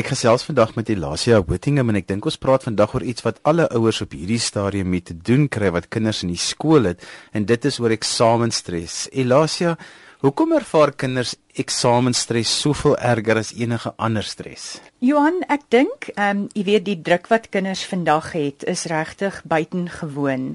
Ek gesels vandag met Elasia Whittingham en ek dink ons praat vandag oor iets wat alle ouers op hierdie stadium mee te doen kry wat kinders in die skool het en dit is oor eksamenstres. Elasia, hoekom ervaar kinders eksamenstres soveel erger as enige ander stres? Johan, ek dink, ehm um, jy weet die druk wat kinders vandag het is regtig buitengewoon.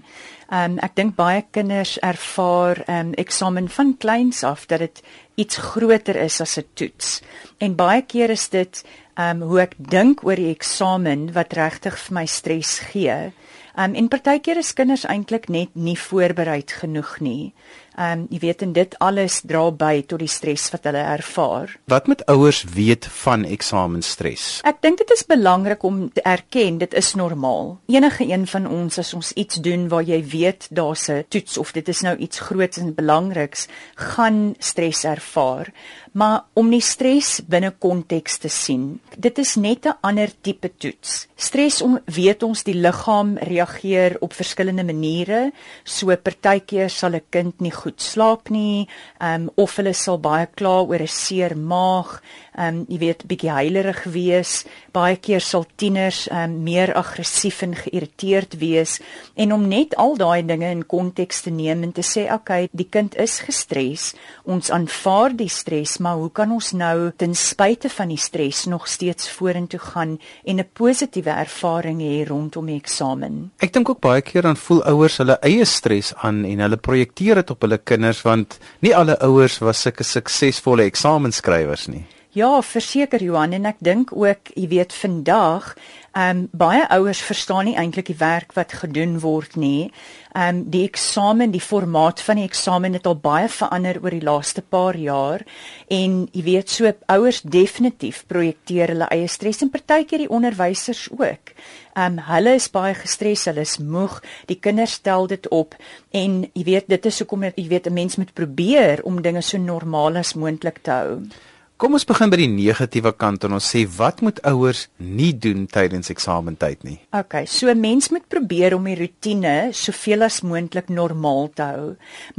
Ehm um, ek dink baie kinders ervaar ehm um, eksamen van kleins af dat dit iets groter is as 'n toets. En baie keer is dit um hoe ek dink oor die eksamen wat regtig vir my stres gee. Um en partykeer is kinders eintlik net nie voorberei genoeg nie. Um jy weet en dit alles dra by tot die stres wat hulle ervaar. Wat moet ouers weet van eksamenstres? Ek dink dit is belangrik om te erken dit is normaal. Enige een van ons as ons iets doen waar jy weet daar's 'n toets of dit is nou iets groots en belangriks, gaan stres ervaar. Maar om die stres binne konteks te sien, dit is net 'n ander tipe toets. Stres om weet ons die liggaam reageer op verskillende maniere. So partykeer sal 'n kind nie goed slaap nie, um, of hulle sal baie kla oor 'n seer maag, um, jy weet bietjie heilerig wees. Baie keer sal tieners um, meer aggressief en geïrriteerd wees en om net al daai dinge in konteks te neem en te sê, "Oké, okay, die kind is gestres. Ons aanvaar die stres, maar hoe kan ons nou ten spyte van die stres nog steeds vorentoe gaan en 'n positiewe ervaring hê rondom die eksamen?" Ek dink ook baie keer dan voel ouers hulle eie stres aan en hulle projekteer dit op hulle kinders want nie alle ouers was sulke suksesvolle eksamenskrywers nie. Ja, verseker Johan en ek dink ook, jy weet vandag, ehm um, baie ouers verstaan nie eintlik die werk wat gedoen word nie. Ehm um, die eksamen, die formaat van die eksamen het al baie verander oor die laaste paar jaar en jy weet so ouers definitief projekteer hulle eie stres en partykeer die onderwysers ook. Ehm um, hulle is baie gestres, hulle is moeg, die kinders stel dit op en jy weet dit is hoekom jy weet 'n mens moet probeer om dinge so normaal as moontlik te hou. Kom ons begin by die negatiewe kant en ons sê wat moet ouers nie doen tydens eksamentyd nie? OK, so mens moet probeer om die rotine soveel as moontlik normaal te hou.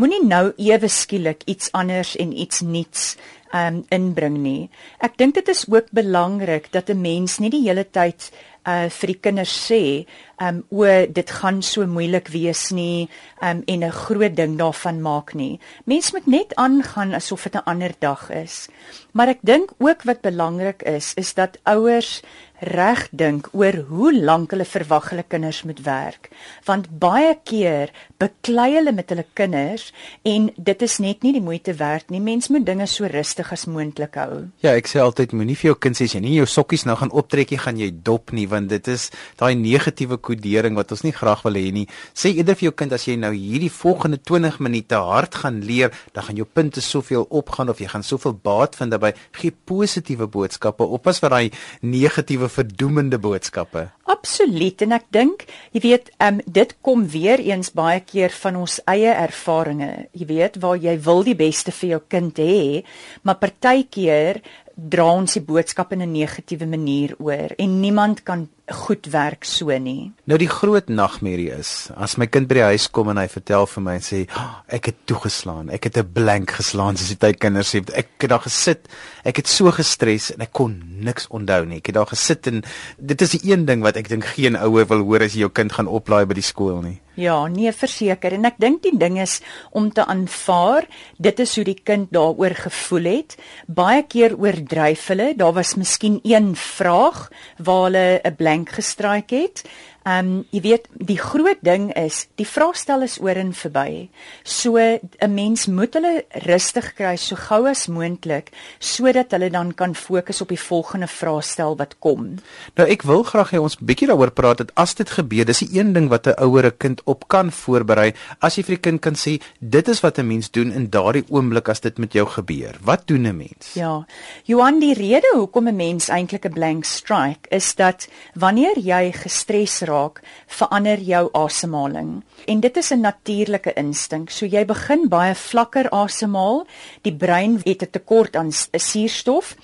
Moenie nou ewe skielik iets anders en iets nuuts um inbring nie. Ek dink dit is ook belangrik dat 'n mens nie die hele tyd uh vir die kinders sê um o dit gaan so moeilik wees nie um en 'n groot ding daarvan maak nie. Mens moet net aangaan asof dit 'n ander dag is. Maar ek dink ook wat belangrik is is dat ouers reg dink oor hoe lank hulle verwag hulle kinders moet werk want baie keer beklei hulle met hulle kinders en dit is net nie die moeite werd nie mens moet dinge so rustig as moontlik hou ja ek sê altyd moenie vir jou kind sê jy nie jou sokkies nou gaan optrekkie gaan jy dop nie want dit is daai negatiewe kodering wat ons nie graag wil hê nie sê eerder vir jou kind as jy nou hierdie volgende 20 minute hard gaan leer dan gaan jou punte soveel opgaan of jy gaan soveel baat vind daarbey gee positiewe boodskappe oppas vir daai negatiewe verdoemende boodskappe. Absoluut en ek dink, jy weet, ehm um, dit kom weer eens baie keer van ons eie ervarings. Jy weet, waar jy wil die beste vir jou kind hê, maar partykeer dra ons die boodskap in 'n negatiewe manier oor en niemand kan goed werk so nie. Nou die groot nagmerrie is as my kind by die huis kom en hy vertel vir my en sê oh, ek het toegeslaan, ek het 'n blank geslaan soos die tydkinders sê. Ek het daar gesit, ek het so gestres en ek kon niks onthou nie. Ek het daar gesit en dit is die een ding wat ek dink geen ouer wil hoor as jy jou kind gaan oplaai by die skool nie. Ja, nee, verseker en ek dink die ding is om te aanvaar, dit is hoe die kind daaroor gevoel het. Baie keer oordryf hulle. Daar was miskien een vraag waar hulle 'n blank gestryk het. Ehm um, jy weet die groot ding is die vraestel is oor en verby. So 'n mens moet hulle rustig kry so gou as moontlik sodat hulle dan kan fokus op die volgende vraestel wat kom. Nou ek wil graag hê ons bietjie daaroor praat dat as dit gebeur, dis die een ding wat 'n ouer 'n kind op kan voorberei. As jy vir die kind kan sê, dit is wat 'n mens doen in daardie oomblik as dit met jou gebeur. Wat doen 'n mens? Ja. Johan, die rede hoekom 'n mens eintlik 'n blank strike is dat wanneer jy gestres raak raak, verander jou asemhaling. En dit is 'n natuurlike instink. So jy begin baie vlakker asemhaal. Die brein het 'n tekort aan suurstof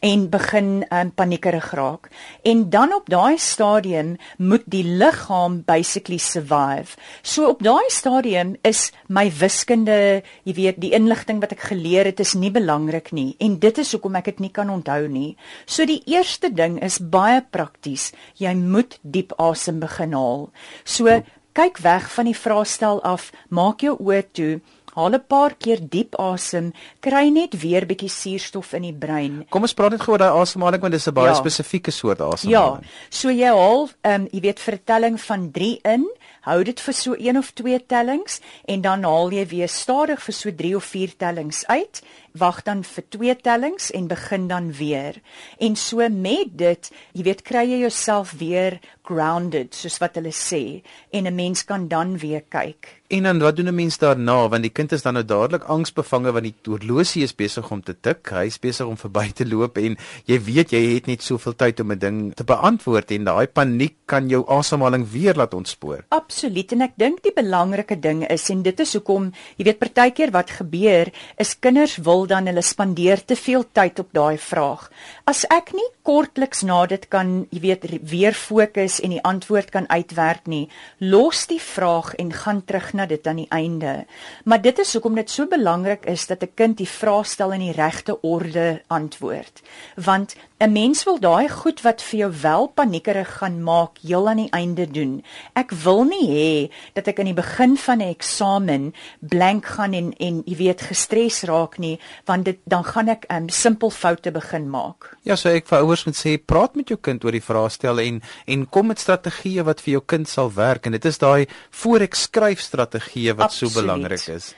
en begin um, paniekerig raak. En dan op daai stadium moet die liggaam basically survive. So op daai stadium is my wiskunde, jy weet, die inligting wat ek geleer het is nie belangrik nie en dit is hoekom ek dit nie kan onthou nie. So die eerste ding is baie prakties. Jy moet diep asem begin haal. So kyk weg van die vraestel af, maak jou oë toe Haal 'n paar keer diep asem, kry net weer bietjie suurstof in die brein. Kom ons praat net gou oor daai asemhaling want dit is 'n baie ja. spesifieke soort asemhaling. Ja. So jy haal ehm um, jy weet vir 'n telling van 3 in, hou dit vir so 1 of 2 tellings en dan haal jy weer stadig vir so 3 of 4 tellings uit. Wag dan vir 2 tellings en begin dan weer. En so met dit, jy weet, kry jy jouself weer grounded soos wat hulle sê en 'n mens kan dan weer kyk. En dan wat doen 'n mens daarna want die kind is dan nou dadelik angsbevange want die horlosie is besig om te tik, hy is besig om verby te loop en jy weet jy het net soveel tyd om 'n ding te beantwoord en daai paniek kan jou asemhaling weer laat ontspoor. Absoluut en ek dink die belangrike ding is en dit is hoekom jy weet partykeer wat gebeur is kinders wil dan hulle spandeer te veel tyd op daai vraag. As ek nie kortliks na dit kan jy weet weer fokus en die antwoord kan uitwerk nie, los die vraag en gaan terug na dit aan die einde. Maar dit is hoekom dit so belangrik is dat 'n kind die vraestel in die regte orde antwoord. Want 'n mens wil daai goed wat vir jou wel paniekerig gaan maak, heel aan die einde doen. Ek wil nie hê dat ek aan die begin van 'n eksamen blank gaan en en jy weet gestres raak nie, want dit dan gaan ek 'n um, simpel foute begin maak. Ja, so ek vir ouers moet sê, praat met jou kind oor die vraestel en en kom met strategieë wat vir jou kind sal werk en dit is daai voor ek skryf strategieë wat Absoluut. so belangrik is.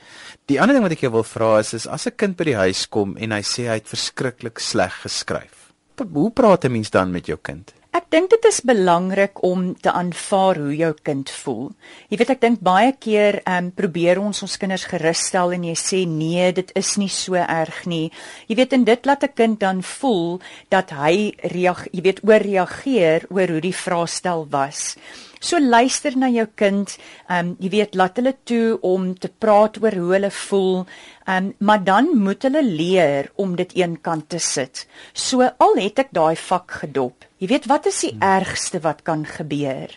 Die ander ding wat ek jou wil vra is is as 'n kind by die huis kom en hy sê hy het verskriklik sleg geskryf. Hoe praat 'n mens dan met jou kind? Ek dink dit is belangrik om te aanvaar hoe jou kind voel. Jy weet ek dink baie keer ehm um, probeer ons ons kinders gerusstel en jy sê nee, dit is nie so erg nie. Jy weet en dit laat 'n kind dan voel dat hy reageer, jy weet ooreageer oor hoe die vraestel was. So luister na jou kind. Ehm um, jy weet laat hulle toe om te praat oor hoe hulle voel. Um, maar dan moet hulle leer om dit eenkant te sit. So al het ek daai vak gedop. Jy weet wat is die ergste wat kan gebeur?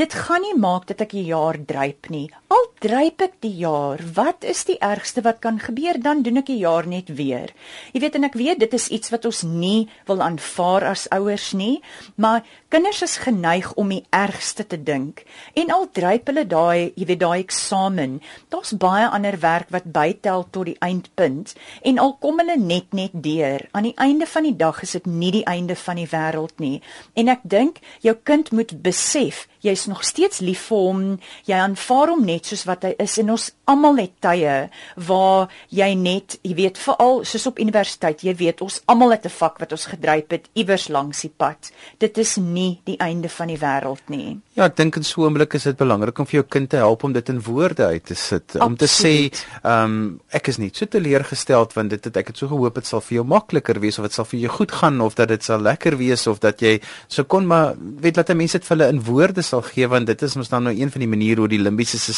Dit gaan nie maak dat ek 'n jaar dryp nie. Al dryp ek die jaar, wat is die ergste wat kan gebeur? Dan doen ek die jaar net weer. Jy weet en ek weet dit is iets wat ons nie wil aanvaar as ouers nie, maar kinders is geneig om die ergste te dink. En al dryp hulle daai, jy weet daai eksamen, daar's baie ander werk wat bytel tot die eindpunt en al kom hulle net net deur, aan die einde van die dag is dit nie die einde van die wêreld nie. En ek dink jou kind moet besef jy's nog steeds lief vir hom, jy aanvaar hom net soos wat hy is en ons almal het tye waar jy net, jy weet, veral soos op universiteit, jy weet, ons almal het 'n vak wat ons gedryf het iewers langs die pad. Dit is nie die einde van die wêreld nie. Ja, ek dink in so 'n oomblik is dit belangrik om vir jou kind te help om dit in woorde uit te sit, Absoluut. om te sê, ehm um, ek is nie so teleurgesteld want dit het ek het so gehoop dit sal vir jou makliker wees of dit sal vir jou goed gaan of dat dit sal lekker wees of dat jy so kon maar weet dat mense dit vir hulle in woorde sal gee want dit is mos dan nou een van die maniere hoe die limbiese stelsel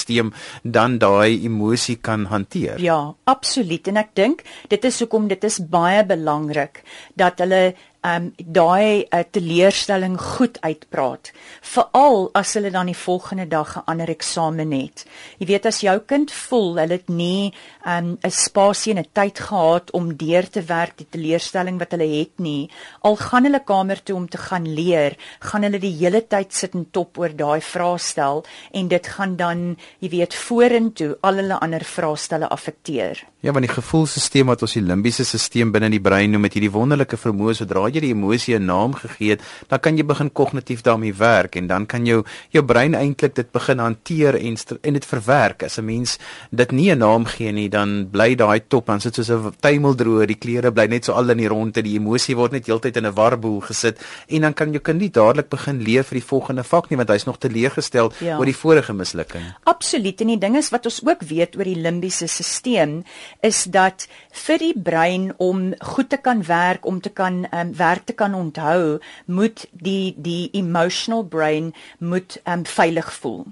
dan daai emosie kan hanteer. Ja, absoluut en ek dink dit is hoekom dit is baie belangrik dat hulle um daai uh, teleurstelling goed uitpraat veral as hulle dan die volgende dag 'n ander eksamen het. Jy weet as jou kind voel hulle het nie um 'n spasie en 'n tyd gehad om deur te werk die teleurstelling wat hulle het nie al gaan hulle kamer toe om te gaan leer gaan hulle die hele tyd sit en top oor daai vraestel en dit gaan dan jy weet vorentoe al hulle ander vraestelle affekteer. Ja want die gevoelstelsel wat ons die limbiese stelsel binne in die brein noem met hierdie wonderlike vermoë sodra jy die emosie 'n naam gegee het, dan kan jy begin kognitief daarmee werk en dan kan jou jou brein eintlik dit begin hanteer en en dit verwerk. As 'n mens dit nie 'n naam gee nie, dan bly daai top dan sit soos 'n tuimeldroër, die kleure bly net so al in die ronde, die emosie word net heeltyd in 'n warboel gesit en dan kan jou kind nie dadelik begin leer vir die volgende vak nie want hy's nog teleeggestel ja. oor die vorige mislukking. Absoluut en die ding is wat ons ook weet oor die limbiese stelsel is dat vir die brein om goed te kan werk, om te kan um, werk te kan onthou, moet die die emotional brain moet um veilig voel.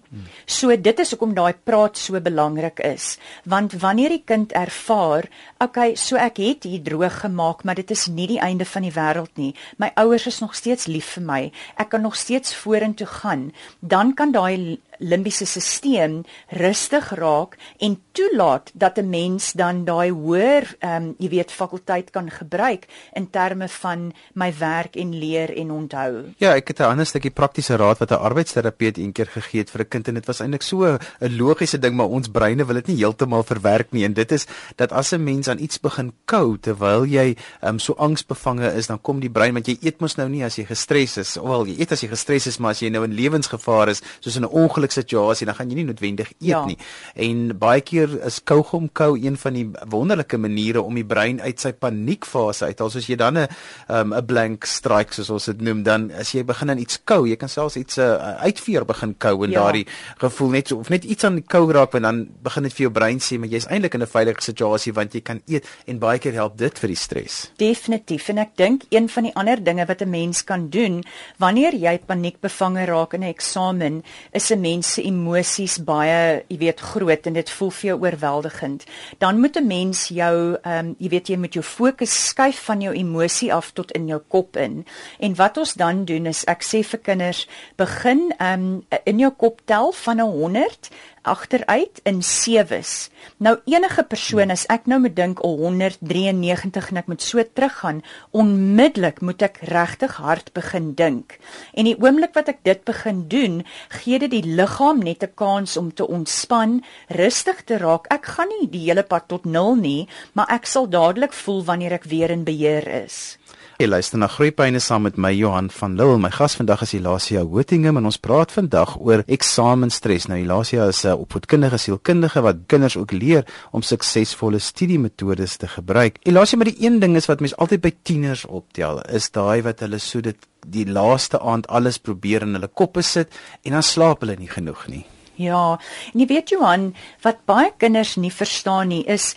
So dit is hoekom daai praat so belangrik is, want wanneer die kind ervaar, okay, so ek het hier droog gemaak, maar dit is nie die einde van die wêreld nie. My ouers is nog steeds lief vir my. Ek kan nog steeds vorentoe gaan. Dan kan daai limbiese stelsel rustig raak en toelaat dat 'n mens dan daai hoër ehm um, jy weet fakulteit kan gebruik in terme van my werk en leer en onthou. Ja, ek het 'n ander stukkie praktiese raad wat 'n arbeidsterapeut eendag gegee het vir 'n kind en dit was eintlik so 'n logiese ding maar ons breine wil dit nie heeltemal verwerk nie en dit is dat as 'n mens aan iets begin kou terwyl jy ehm um, so angsbevange is, dan kom die brein want jy eet mos nou nie as jy gestres is. Wel, jy eet as jy gestres is, maar as jy nou in lewensgevaar is, soos in 'n ongeluk situasie, dan gaan jy nie noodwendig eet ja. nie. En baie keer is kaugom kou een van die wonderlike maniere om die brein uit sy paniekfase uit. Also as jy dan 'n um, 'n blank strike soos ons dit noem, dan as jy begin aan iets kou, jy kan selfs iets 'n uh, uitveer begin kou en ja. daardie gevoel net of net iets aan die kou raak en dan begin dit vir jou brein sê maar jy's eintlik in 'n veilige situasie want jy kan eet en baie keer help dit vir die stres. Definitief en ek dink een van die ander dinge wat 'n mens kan doen wanneer jy paniekbevange raak in 'n eksamen, is 'n mens se emosies baie, jy weet, groot en dit voel vir jou oorweldigend, dan moet 'n mens jou ehm um, jy weet jy moet jou fokus skuif van jou emosie af tot in jou kop in. En wat ons dan doen is ek sê vir kinders, begin ehm um, in jou kop tel van 'n 100 agteruit in sewes. Nou enige persoon as ek nou moet dink 193 en ek moet so teruggaan, onmiddellik moet ek regtig hard begin dink. En die oomblik wat ek dit begin doen, gee dit die liggaam net 'n kans om te ontspan, rustig te raak. Ek gaan nie die hele pad tot 0 nie, maar ek sal dadelik voel wanneer ek weer in beheer is. Jy luister na Groepyne saam met my Johan van Lille. My gas vandag is Elasia Hotingham en ons praat vandag oor eksamenstres. Nou Elasia is 'n opvoedkundige sielkundige wat kinders ook leer om suksesvolle studiemetodes te gebruik. Elasia, maar die een ding is wat mense altyd by tieners optel, is daai wat hulle so dit die laaste aand alles probeer in hulle koppe sit en dan slaap hulle nie genoeg nie. Ja, en jy weet Johan, wat baie kinders nie verstaan nie is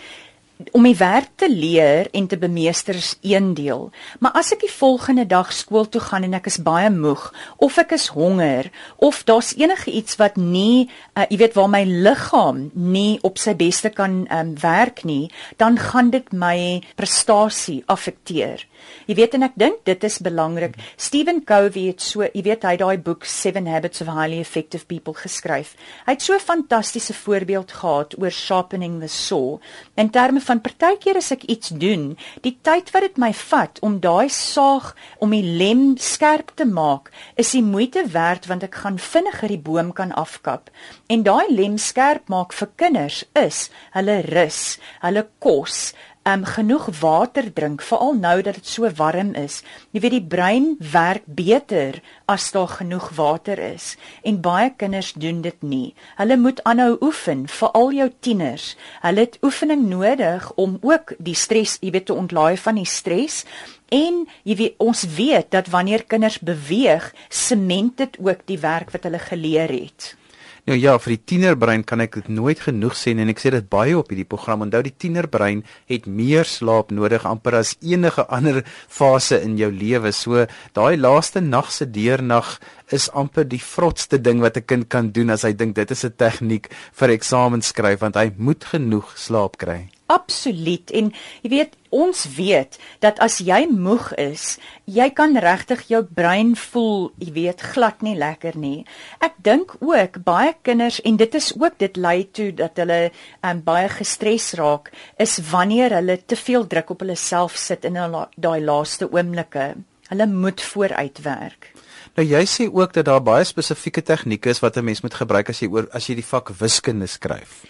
om die werk te leer en te bemeester is een deel. Maar as ek die volgende dag skool toe gaan en ek is baie moeg of ek is honger of daar's enige iets wat nie uh, jy weet waar my liggaam nie op sy beste kan um, werk nie, dan gaan dit my prestasie affekteer. Jy weet en ek dink dit is belangrik. Stephen Covey het so, jy weet hy daai boek 7 Habits of Highly Effective People geskryf. Hy het so 'n fantastiese voorbeeld gehad oor sharpening the saw. In terme van partykeer as ek iets doen, die tyd wat dit my vat om daai saag om die lem skerp te maak, is die moeite werd want ek gaan vinniger die boom kan afkap. En daai lem skerp maak vir kinders is hulle rus, hulle kos, um genoeg water drink veral nou dat dit so warm is. Jy weet die brein werk beter as daar genoeg water is en baie kinders doen dit nie. Hulle moet aanhou oefen, veral jou tieners. Hulle het oefening nodig om ook die stres, jy weet te ontlaai van die stres. En jy weet ons weet dat wanneer kinders beweeg, sement dit ook die werk wat hulle geleer het. Nou ja, vir die tienerbrein kan ek dit nooit genoeg sê en ek sê dit baie op hierdie program. Onthou die tienerbrein het meer slaap nodig amper as enige ander fase in jou lewe. So daai laaste nag se deurnag is amper die vrotste ding wat 'n kind kan doen as hy dink dit is 'n tegniek vir eksameskryf want hy moet genoeg slaap kry. Absoluut. En jy weet, ons weet dat as jy moeg is, jy kan regtig jou brein voel, jy weet, glad nie lekker nie. Ek dink ook baie kinders en dit is ook dit lei toe dat hulle um, baie gestres raak, is wanneer hulle te veel druk op hulle self sit in daai laaste oomblikke. Hulle moet vooruitwerk. Nou jy sê ook dat daar baie spesifieke tegnieke is wat 'n mens moet gebruik as jy oor as jy die vak wiskunde skryf.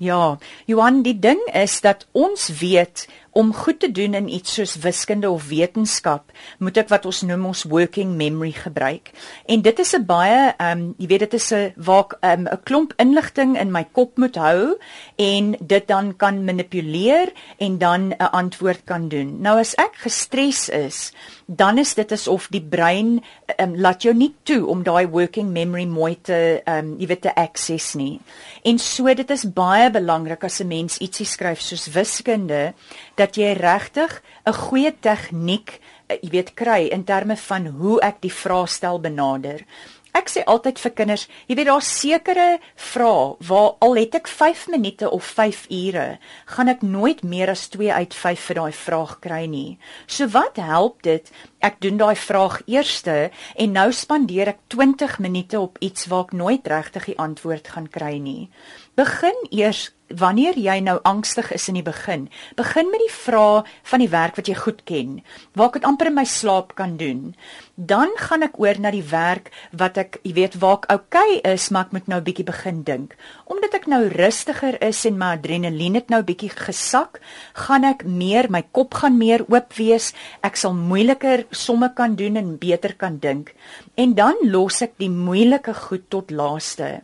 Ja, Johan, die ding is dat ons weet om goed te doen in iets soos wiskunde of wetenskap, moet ek wat ons noem ons working memory gebruik. En dit is 'n baie ehm um, jy weet dit is 'n waar ehm, 'n um, klomp inligting in my kop moet hou en dit dan kan manipuleer en dan 'n antwoord kan doen. Nou as ek gestres is, dan is dit asof die brein um, laat jou nie toe om daai working memory mooi te ehm um, jy weet te access nie. En so dit is baie belangrik as 'n mens ietsie skryf soos wiskunde dat jy regtig 'n goeie tegniek eh, jy weet kry in terme van hoe ek die vraestel benader. Ek sê altyd vir kinders, jy weet daar's sekere vrae waar al het ek 5 minute of 5 ure, gaan ek nooit meer as 2 uit 5 vir daai vraag kry nie. So wat help dit? Ek doen daai vraag eerste en nou spandeer ek 20 minute op iets waar ek nooit regtig die antwoord gaan kry nie. Begin eers wanneer jy nou angstig is in die begin, begin met die vrae van die werk wat jy goed ken, waar ek dit amper in my slaap kan doen. Dan gaan ek oor na die werk wat ek, jy weet, waar ek oukei okay is, maar ek moet nou bietjie begin dink. Omdat ek nou rustiger is en my adrenalien het nou bietjie gesak, gaan ek meer, my kop gaan meer oop wees. Ek sal moeiliker somme kan doen en beter kan dink. En dan los ek die moeilike goed tot laaste.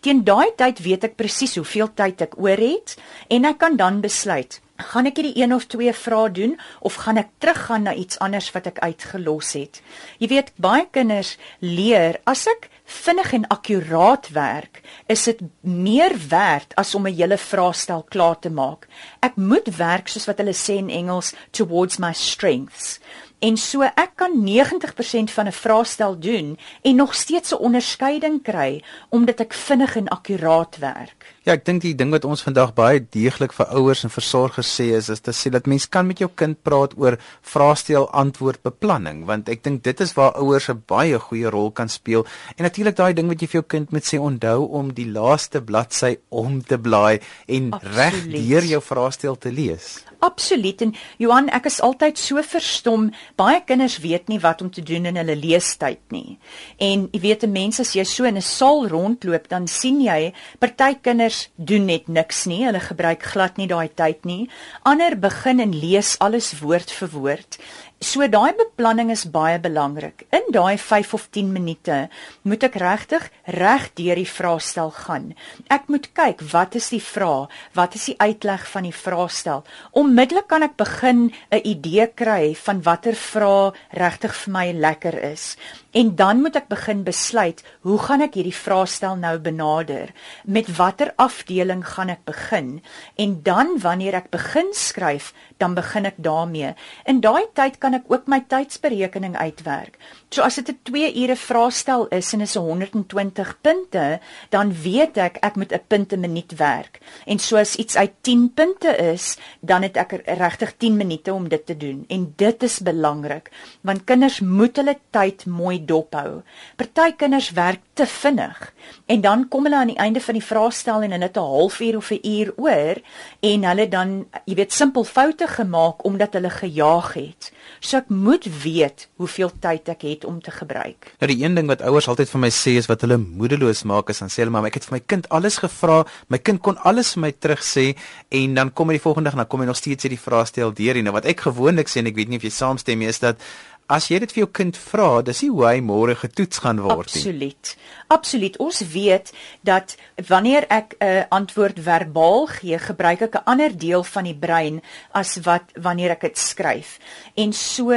Teen daai tyd weet ek presies hoeveel tyd ek oor het en ek kan dan besluit, gaan ek hierdie een of twee vrae doen of gaan ek teruggaan na iets anders wat ek uitgelos het. Jy weet, baie kinders leer as ek vinnig en akkuraat werk, is dit meer werd as om 'n hele vraestel klaar te maak. Ek moet werk soos wat hulle sê in Engels towards my strengths. En so ek kan 90% van 'n vraestel doen en nog steeds 'n onderskeiding kry omdat ek vinnig en akkuraat werk. Ja, ek dink die ding wat ons vandag baie deeglik vir ouers en versorgers sê is is te sê dat mens kan met jou kind praat oor vraestel antwoord beplanning want ek dink dit is waar ouers 'n baie goeie rol kan speel. En natuurlik daai ding wat jy vir jou kind moet sê onthou om die laaste bladsy om te blaai en reg deur jou vraestel te lees. Absoluut en Johan, ek is altyd so verstom. Baie kinders weet nie wat om te doen in hulle leestyd nie. En jy weet, 'n mens as jy so in 'n saal rondloop, dan sien jy party kinders doen net niks nie. Hulle gebruik glad nie daai tyd nie. Ander begin en lees alles woord vir woord. So daai beplanning is baie belangrik. In daai 5 of 10 minute moet ek regtig reg deur die vraestel gaan. Ek moet kyk wat is die vraag? Wat is die uitleg van die vraestel? Onmiddellik kan ek begin 'n idee kry van watter vraag regtig vir my lekker is. En dan moet ek begin besluit, hoe gaan ek hierdie vraestel nou benader? Met watter afdeling gaan ek begin? En dan wanneer ek begin skryf, dan begin ek daarmee. In daai tyd kan ek ook my tydsberekening uitwerk. So as dit 'n 2 ure vraestel is en is 120 punte, dan weet ek ek moet 'n punt 'n minuut werk. En so as iets uit 10 punte is, dan het ek regtig 10 minute om dit te doen. En dit is belangrik, want kinders moet hulle tyd mooi dophou. Party kinders werk te vinnig en dan kom hulle aan die einde van die vraestel en hulle het 'n halfuur of 'n uur oor en hulle dan, jy weet, simpel foute gemaak omdat hulle gejaag het. So ek moet weet hoeveel tyd ek het om te gebruik. Nou die een ding wat ouers altyd vir my sê is wat hulle moedeloos maak is dan sê hulle maar ek het vir my kind alles gevra, my kind kon alles vir my terug sê en dan kom hy die volgende dag en dan kom hy nog steeds hierdie vraestel deur en nou wat ek gewoonlik sê en ek weet nie of jy saamstem nie is dat As jy dit vir jou kind vra, dis nie hoe hy môre getoets gaan word nie. Absoluut. Absoluut. Ons weet dat wanneer ek 'n uh, antwoord verbaal gee, gebruik ek 'n ander deel van die brein as wat wanneer ek dit skryf. En so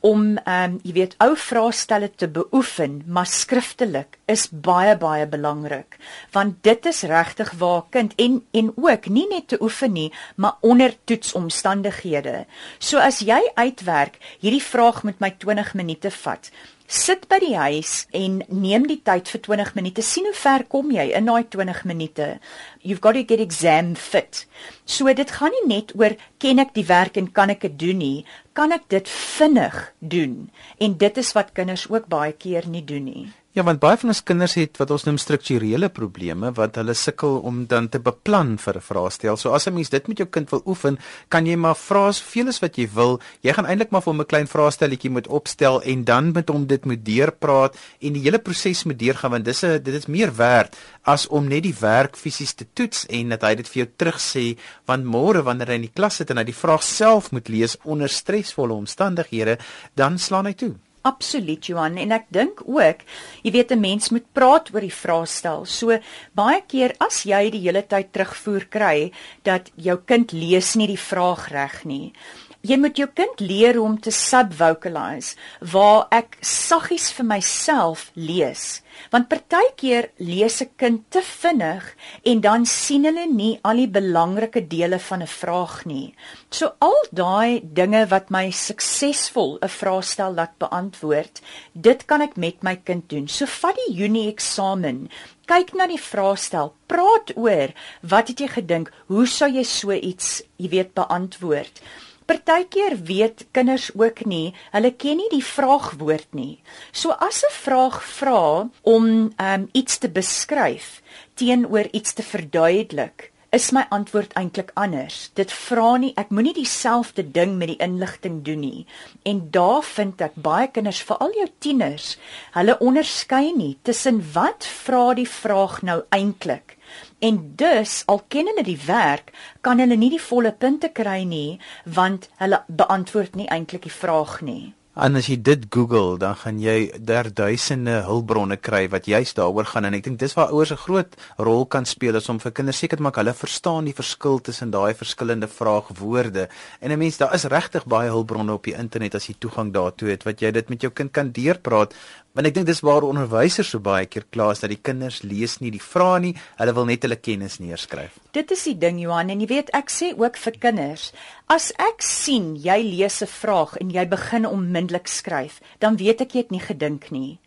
om ehm um, jy weet ou vraestelle te beoefen maar skriftelik is baie baie belangrik want dit is regtig waar kind en en ook nie net te oefen nie maar onder toetsomstandighede. So as jy uitwerk hierdie vraag met my 20 minute vat Sit by die huis en neem die tyd vir 20 minute. sien hoe ver kom jy in daai 20 minute. You've got to get exam fit. So dit gaan nie net oor ken ek die werk en kan ek dit doen nie, kan ek dit vinnig doen. En dit is wat kinders ook baie keer nie doen nie. Ja, want baie van ons kinders het wat ons noem strukturele probleme wat hulle sukkel om dan te beplan vir 'n vraestel. So as 'n mens dit met jou kind wil oefen, kan jy maar vra soveel as wat jy wil. Jy gaan eintlik maar vir hom 'n klein vraestelletjie moet opstel en dan met hom dit moet deurpraat en die hele proses moet deurgaan want dis 'n dit is meer werd as om net die werk fisies te toets en dat hy dit vir jou terugsê want môre wanneer hy in die klas sit en hy die vraag self moet lees onder stresvolle omstandighede, dan slaan hy toe. Absoluut Johan en ek dink ook, jy weet 'n mens moet praat oor die vraestel. So baie keer as jy die hele tyd terugvoer kry dat jou kind lees nie die vraag reg nie, Jy moet jou kind leer om te subvocalize waar ek saggies vir myself lees. Want partykeer lees 'n kind te vinnig en dan sien hulle nie al die belangrike dele van 'n vraag nie. So al daai dinge wat my suksesvol 'n vraestel laat beantwoord, dit kan ek met my kind doen. So vat die Junie eksamen kyk na die vraestel, praat oor wat het jy gedink, hoe sou jy so iets, jy weet, beantwoord? Partykeer weet kinders ook nie, hulle ken nie die vraagwoord nie. So as 'n vraag vra om um, iets te beskryf teenoor iets te verduidelik, is my antwoord eintlik anders. Dit vra nie ek moenie dieselfde ding met die inligting doen nie. En daar vind ek baie kinders, veral jou tieners, hulle onderskei nie tussen wat vra die vraag nou eintlik En dus al ken hulle die werk, kan hulle nie die volle punte kry nie, want hulle beantwoord nie eintlik die vraag nie. En as jy dit Google, dan gaan jy daar duisende hulpbronne kry wat juist daaroor gaan en ek dink dis waar ouers 'n groot rol kan speel is om vir kinders seker te maak hulle verstaan die verskil tussen daai verskillende vraagwoorde. En 'n mens, daar is regtig baie hulpbronne op die internet as jy toegang daartoe het wat jy dit met jou kind kan deurpraat Want ek dink dis waar onderwysers so baie keer kla is dat die kinders lees nie die vrae nie, hulle wil net hulle kennis neerskryf. Dit is die ding Johan en jy weet ek sê ook vir kinders, as ek sien jy lees 'n vraag en jy begin onmiddellik skryf, dan weet ek jy het nie gedink nie.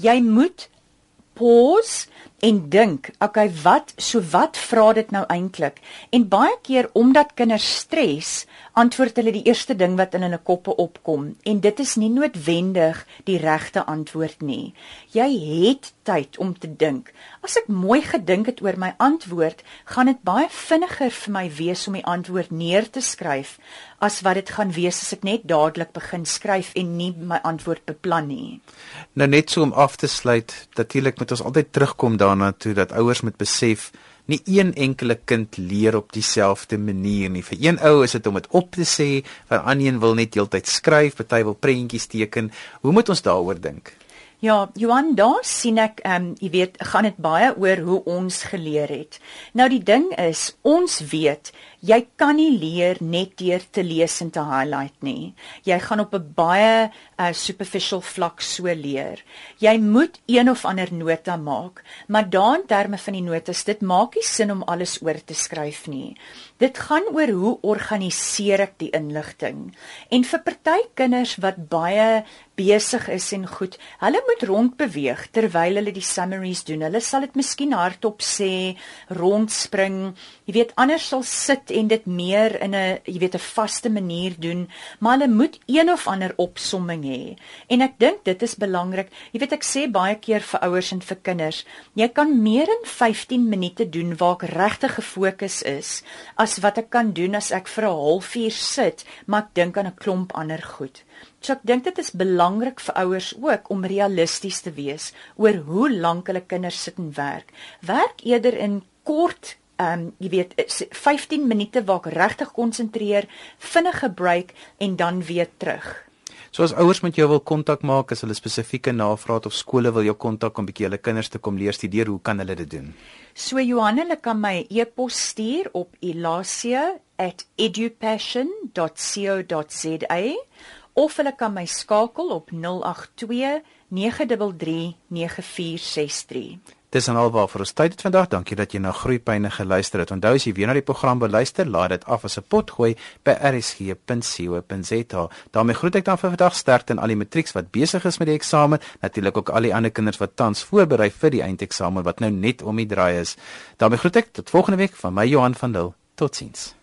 Jy moet pause en dink, okay, wat so wat vra dit nou eintlik? En baie keer omdat kinders stres, antwoord hulle die eerste ding wat in hulle koppe opkom en dit is nie noodwendig die regte antwoord nie. Jy het tyd om te dink. As ek mooi gedink het oor my antwoord, gaan dit baie vinniger vir my wees om die antwoord neer te skryf as wat dit gaan wees as ek net dadelik begin skryf en nie my antwoord beplan nie. Nou net so om af te sluit, natuurlik moet ons altyd terugkom daarna toe dat ouers moet besef nie een enkele kind leer op dieselfde manier nie. Vir een ou is dit om dit op te sê, vir ander een wil net heeltyd skryf, party wil prentjies teken. Hoe moet ons daaroor dink? Ja, Johan, daar sien ek, ehm, um, jy weet, gaan dit baie oor hoe ons geleer het. Nou die ding is, ons weet jy kan nie leer net deur te lees en te highlight nie. Jy gaan op 'n baie uh, superficial vlak so leer. Jy moet een of ander nota maak, maar daan terme van die notas, dit maak nie sin om alles oor te skryf nie. Dit gaan oor hoe organiseer ek die inligting. En vir party kinders wat baie besig is en goed, hulle moet rondbeweeg terwyl hulle die summaries doen. Hulle sal dit miskien hardop sê, rondspring. Jy weet, anders sal sit en dit meer in 'n jy weet 'n vaste manier doen, maar hulle moet een of ander opsomming hê. En ek dink dit is belangrik. Jy weet ek sê baie keer vir ouers en vir kinders, jy kan meer in 15 minute doen waar ek regtig gefokus is as wat ek kan doen as ek vir 'n halfuur sit, maar ek dink aan 'n klomp ander goed. So ek dink dit is belangrik vir ouers ook om realisties te wees oor hoe lank hulle kinders sit en werk. Werk eerder in kort ehm um, jy weet 15 minute waar ek regtig konsentreer, vinnige break en dan weer terug. So as ouers met jou wil kontak maak as hulle spesifieke navrae het of skole wil jou kontak om bietjie hulle kinders te kom leer studeer, hoe kan hulle dit doen? So Johanne, hulle kan my e-pos stuur op elasia@edupassion.co.za of hulle kan my skakel op 082 933 9463. Dis en alwaar vir ons tyd het vandag. Dankie dat jy na Groepyne geluister het. Onthou as jy weer na die program beluister, laat dit af as 'n pot gooi by rsg.co.za. daarmee groet ek dan vir vandag sterkte aan al die matrieks wat besig is met die eksamen, natuurlik ook al die ander kinders wat tans voorberei vir die eindeksamen wat nou net om die draai is. daarmee groet ek tot volgende week van my Johan van Dil. Totsiens.